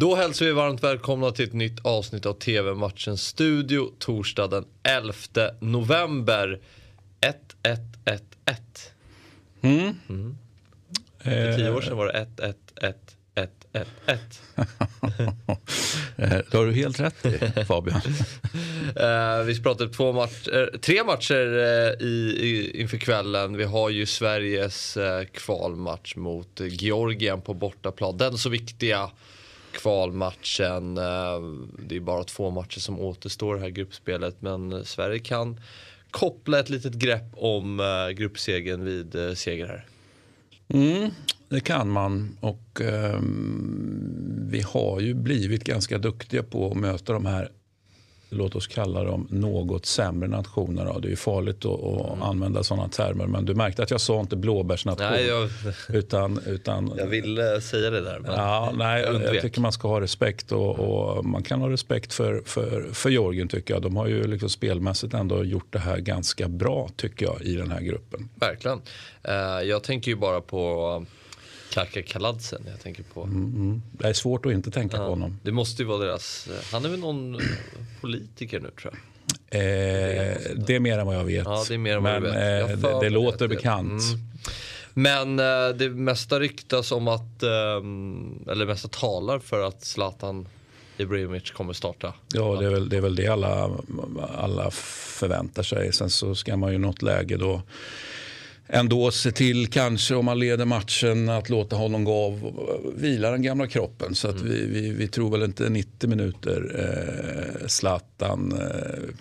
Då hälsar vi varmt välkomna till ett nytt avsnitt av TV-matchens studio torsdag den 11 november. 1-1-1-1. Mm. För tio år sedan var det 1-1-1-1-1-1. Eh, Det har du helt rätt i Fabian. Eh, vi pratade två match, eh, tre matcher eh, i, i, inför kvällen. Vi har ju Sveriges eh, kvalmatch mot eh, Georgien på bortaplan. Den så viktiga kvalmatchen. Eh, det är bara två matcher som återstår i det här gruppspelet. Men Sverige kan koppla ett litet grepp om eh, gruppsegern vid eh, seger här. Mm, det kan man och ehm, vi har ju blivit ganska duktiga på att möta de här låt oss kalla dem något sämre nationer. Då. Det är ju farligt att, att använda sådana termer men du märkte att jag sa inte blåbärsnation Nej, jag, utan, utan jag ville säga det där. Men Ja, nej, jag jag, tycker man ska ha respekt och, och man kan ha respekt för, för, för Georgien tycker jag. De har ju liksom spelmässigt ändå gjort det här ganska bra tycker jag i den här gruppen. Verkligen. Eh, jag tänker ju bara på Kaka Kaladsen. Jag tänker på. Mm. Det är svårt att inte tänka på honom. Det måste ju vara deras, eh, han är väl någon eh, politiker nu tror jag. Eh, det är mer än vad jag vet. Ja, det är mer än vad men vet. Jag eh, för det, det låter det- bekant. Mm. Men eh, det mesta ryktas om att, ehm, eller mesta talar för att Zlatan Ibrahimovic kommer starta. Ja, det är väl det, är väl det alla, alla förväntar sig. Sen så ska man ju i något läge då ändå se till kanske om man leder matchen att låta honom gå av och vila den gamla kroppen. Så att vi, vi, vi tror väl inte 90 minuter eh, Zlatan. Eh,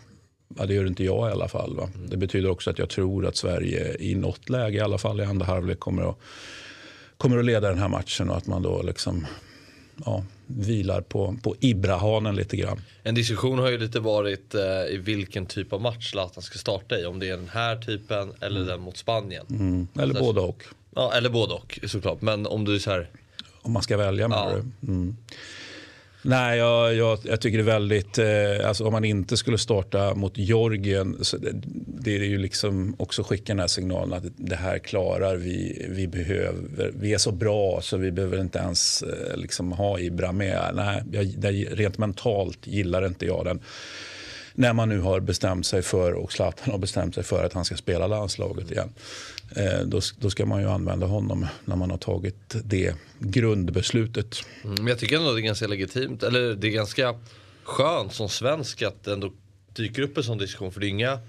ja, det gör inte jag i alla fall. Va? Det betyder också att jag tror att Sverige i något läge, i alla fall i andra halvlek, kommer att, kommer att leda den här matchen och att man då liksom ja, vilar på, på Ibrahanen lite grann. En diskussion har ju lite varit eh, i vilken typ av match Zlatan ska starta i. Om det är den här typen eller den mot Spanien. Mm. Eller Så- både och. Ja, eller både och såklart. Men om du är så här, Om man ska välja menar Ja. du? Mm. Nej, jag, jag, jag tycker det är väldigt... Eh, alltså om man inte skulle starta mot Georgien så det, det är ju liksom också skicka den här signalen att det här klarar vi. Vi, behöver, vi är så bra så vi behöver inte ens eh, liksom ha Ibra med. Nej, jag, det, rent mentalt gillar inte jag den. När man nu har bestämt sig för, och Zlatan har bestämt sig för att han ska spela landslaget igen. Eh, då, då ska man ju använda honom när man har tagit det grundbeslutet. Mm, Men jag tycker ändå det är ganska legitimt, eller det är ganska skönt som svensk att det ändå dyker upp en sån diskussion. För det är inga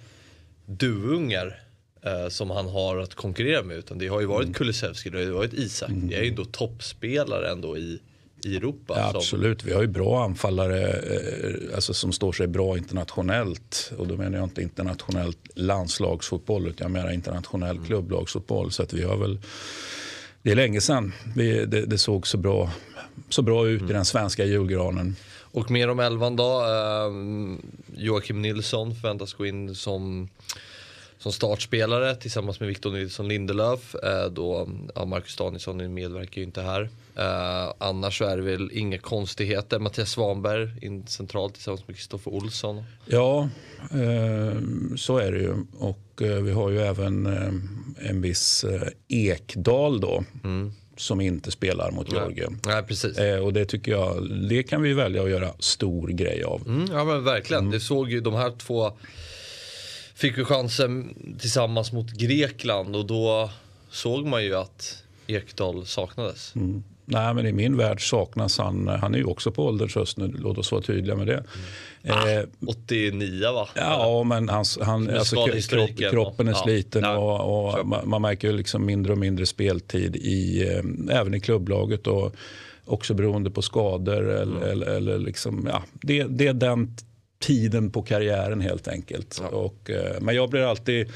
duvungar eh, som han har att konkurrera med. Utan det har ju varit Mm. Kulusevski, det har ju varit Isak. Det är ju ändå toppspelare ändå i, i Europa. Ja, som- absolut, vi har ju bra anfallare eh, alltså, som står sig bra internationellt. Och då menar jag inte internationellt landslagsfotboll utan jag menar internationell Mm. klubblagsfotboll. Så att vi har väl, det är länge sedan vi, det, det såg så bra, så bra ut Mm. i den svenska julgranen. Och mer om elvan då. Eh, Joakim Nilsson förväntas gå in som, som startspelare tillsammans med Victor Nilsson Lindelöf. Eh, då, ja, Marcus Danielsson medverkar ju inte här. Eh, annars så är det väl inga konstigheter. Mattias Svanberg in centralt tillsammans med Kristoffer Olsson. Ja, eh, så är det ju. Och eh, vi har ju även eh, en viss eh, Ekdal då. Som inte spelar mot Georgien. Nej precis. Eh, och det tycker jag, det kan vi välja att göra stor grej av. Mm, ja men verkligen. Det såg ju de här två fick ju chansen tillsammans mot Grekland och då såg man ju att Ekdal saknades. Mm. Nej, men i min värld saknas han. Han är ju också på ålderns höst nu, låt oss vara tydliga med det. Eh, 89 va? Ja, men hans, han, alltså, kropp, kroppen är ja. sliten Ja, och, och man, man märker ju liksom mindre och mindre speltid i, eh, även i klubblaget. Och också beroende på skador. Eller, Mm. eller, eller liksom, ja, det, det är den tiden på karriären helt enkelt. Och, eh, men jag blir alltid,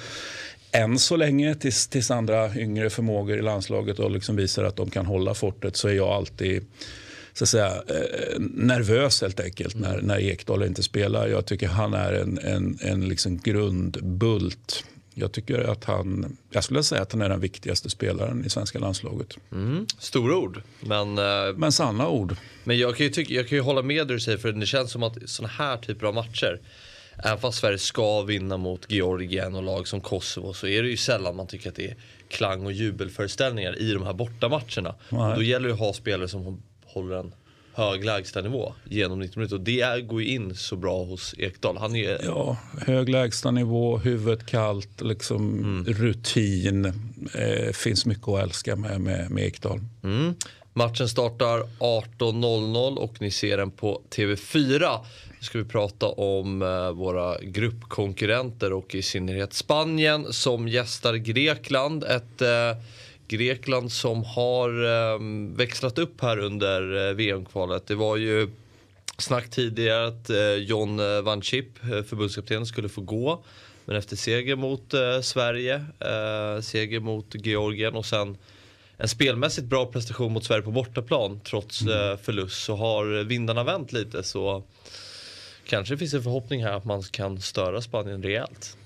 än så länge, tills, tills andra yngre förmågor i landslaget och liksom visar att de kan hålla fortet så är jag alltid så att säga, eh, nervös helt enkelt när, när Ekdal inte spelar. Jag tycker han är en, en, en liksom grundbult. Jag tycker att han, jag skulle säga att han är den viktigaste spelaren i svenska landslaget. Mm, stora ord. Men, eh, Men sanna ord. men jag, kan ju tycka, jag kan ju hålla med dig säger för det känns som att sådana här typer av matcher Även fast Sverige ska vinna mot Georgien och lag som Kosovo så är det ju sällan man tycker att det är klang och jubelföreställningar i de här bortamatcherna. Då gäller det att ha spelare som håller en hög lägstanivå genom 90 minuter. Och det är, går ju in så bra hos Ekdal. Han är... Ja, hög lägstanivå, huvudet kallt, liksom mm. rutin. Eh, finns mycket att älska med, med, med Ekdal. Mm. Matchen startar 18.00 och ni ser den på TV4. Nu ska vi prata om eh, våra gruppkonkurrenter och i synnerhet Spanien som gästar Grekland. Ett eh, Grekland som har eh, växlat upp här under eh, VM-kvalet. Det var ju snack tidigare att eh, John eh, Van Chip, eh, förbundskapten, skulle få gå. Men efter seger mot eh, Sverige, seger mot Georgien och sen en spelmässigt bra prestation mot Sverige på bortaplan trots mm. förlust så har vindarna vänt lite så kanske finns en förhoppning här att man kan störa Spanien rejält.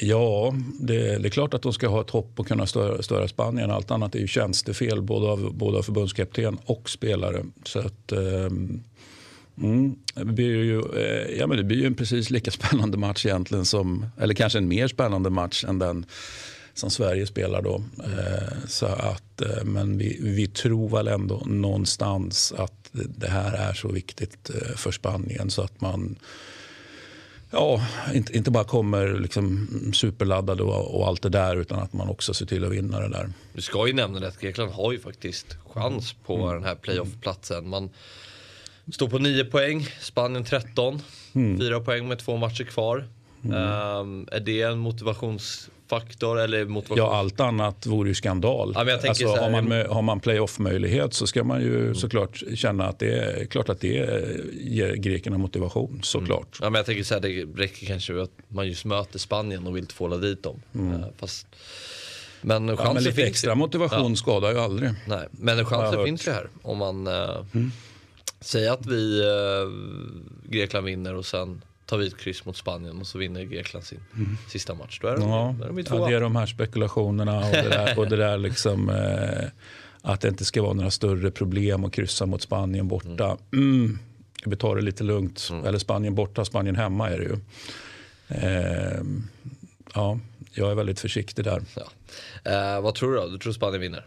Ja, det, det, är klart att de ska ha ett hopp och kunna störa, störa Spanien. Allt annat är ju tjänstefel både av, både av förbundskapten och spelare. Så att, um, mm, det, blir ju, eh, ja, men det blir ju en precis lika spännande match egentligen som, eller kanske en mer spännande match än den som Sverige spelar då. Eh, så att, eh, men vi, vi tror väl ändå någonstans att det här är så viktigt eh, för Spanien så att man ja, inte, inte bara kommer liksom superladdad och, och, allt det där utan att man också ser till att vinna det där. Du ska ju nämna det att Grekland har ju faktiskt chans på mm. den här playoff-platsen. Man står på 9 poäng, Spanien 13, mm. 4 poäng med två matcher kvar. Mm. Um, är det en motivations faktor eller motivation? Ja, allt annat vore ju skandal. Ja, alltså, här, har, man, har man playoff-möjlighet så ska man ju mm. såklart känna att det är klart att det ger grekerna motivation såklart. Mm. Ja, men jag tänker så här, det räcker kanske att man just möter Spanien och vill tvåla dit dem. Mm. Uh, fast, men chansen ja, men lite finns extra ju. motivation ja. skadar ju aldrig. Nej, men chansen finns ju här om man mm. säger att vi uh, Grekland vinner och sen tar vi ett kryss mot Spanien och så vinner Grekland sin mm. sista match. Då är de, ja, då är de ja, det är de här spekulationerna och det där, och det där liksom, eh, att det inte ska vara några större problem att kryssa mot Spanien borta. Mm. Mm, vi tar det lite lugnt. Mm. Eller Spanien borta, Spanien hemma är det ju. Eh, ja, jag är väldigt försiktig där. Ja. Eh, vad tror du då? Du tror Spanien vinner?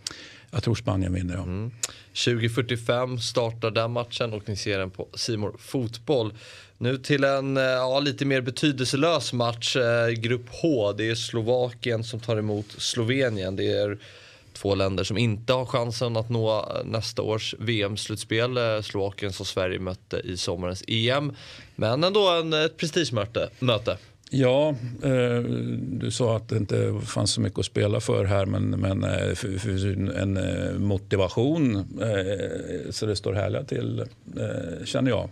Jag tror Spanien vinner, ja. Mm. 20.45 startar den matchen och ni ser den på Simor Fotboll. Nu till en eh, ja, lite mer betydelselös match, eh, Grupp H. Det är Slovakien som tar emot Slovenien. Det är två länder som inte har chansen att nå eh, nästa års VM-slutspel. Slovakien som Sverige mötte i sommarens EM. Men ändå en, ett prestigemöte. Möte. Ja, eh, du sa att det inte fanns så mycket att spela för här men, men eh, för, för en eh, motivation eh, så det står härliga till eh, känner jag.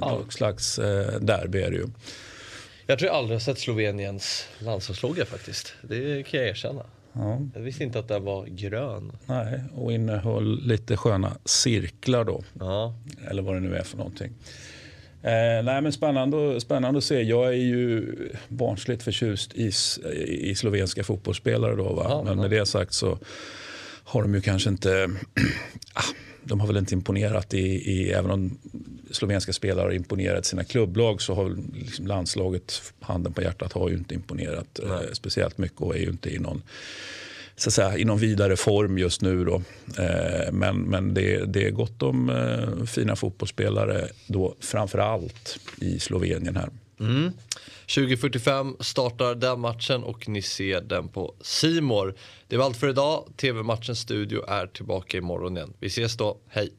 Något slags derby är det ju. Jag tror jag aldrig har sett Sloveniens landslagslogga faktiskt. Det kan jag erkänna. Ja. Jag visste inte att den var grön. Nej, och innehöll lite sköna cirklar då. Ja. Eller vad det nu är för någonting. Eh, nej, men spännande, spännande att se. Jag är ju barnsligt förtjust i, i slovenska fotbollsspelare. Då, va? Ja, men med det sagt så har de ju kanske inte... ah, de har väl inte imponerat i, i, även om slovenska spelare har imponerat sina klubblag så har liksom landslaget, handen på hjärtat, har ju inte imponerat eh, speciellt mycket och är ju inte i någon så att säga, i någon vidare form just nu. Då. Eh, men men det, det är gott om eh, fina fotbollsspelare, då, framför allt i Slovenien. här. Mm. 20.45 startar den matchen och ni ser den på Simor. Det var allt för idag. TV-matchens studio är tillbaka imorgon igen. Vi ses då. Hej!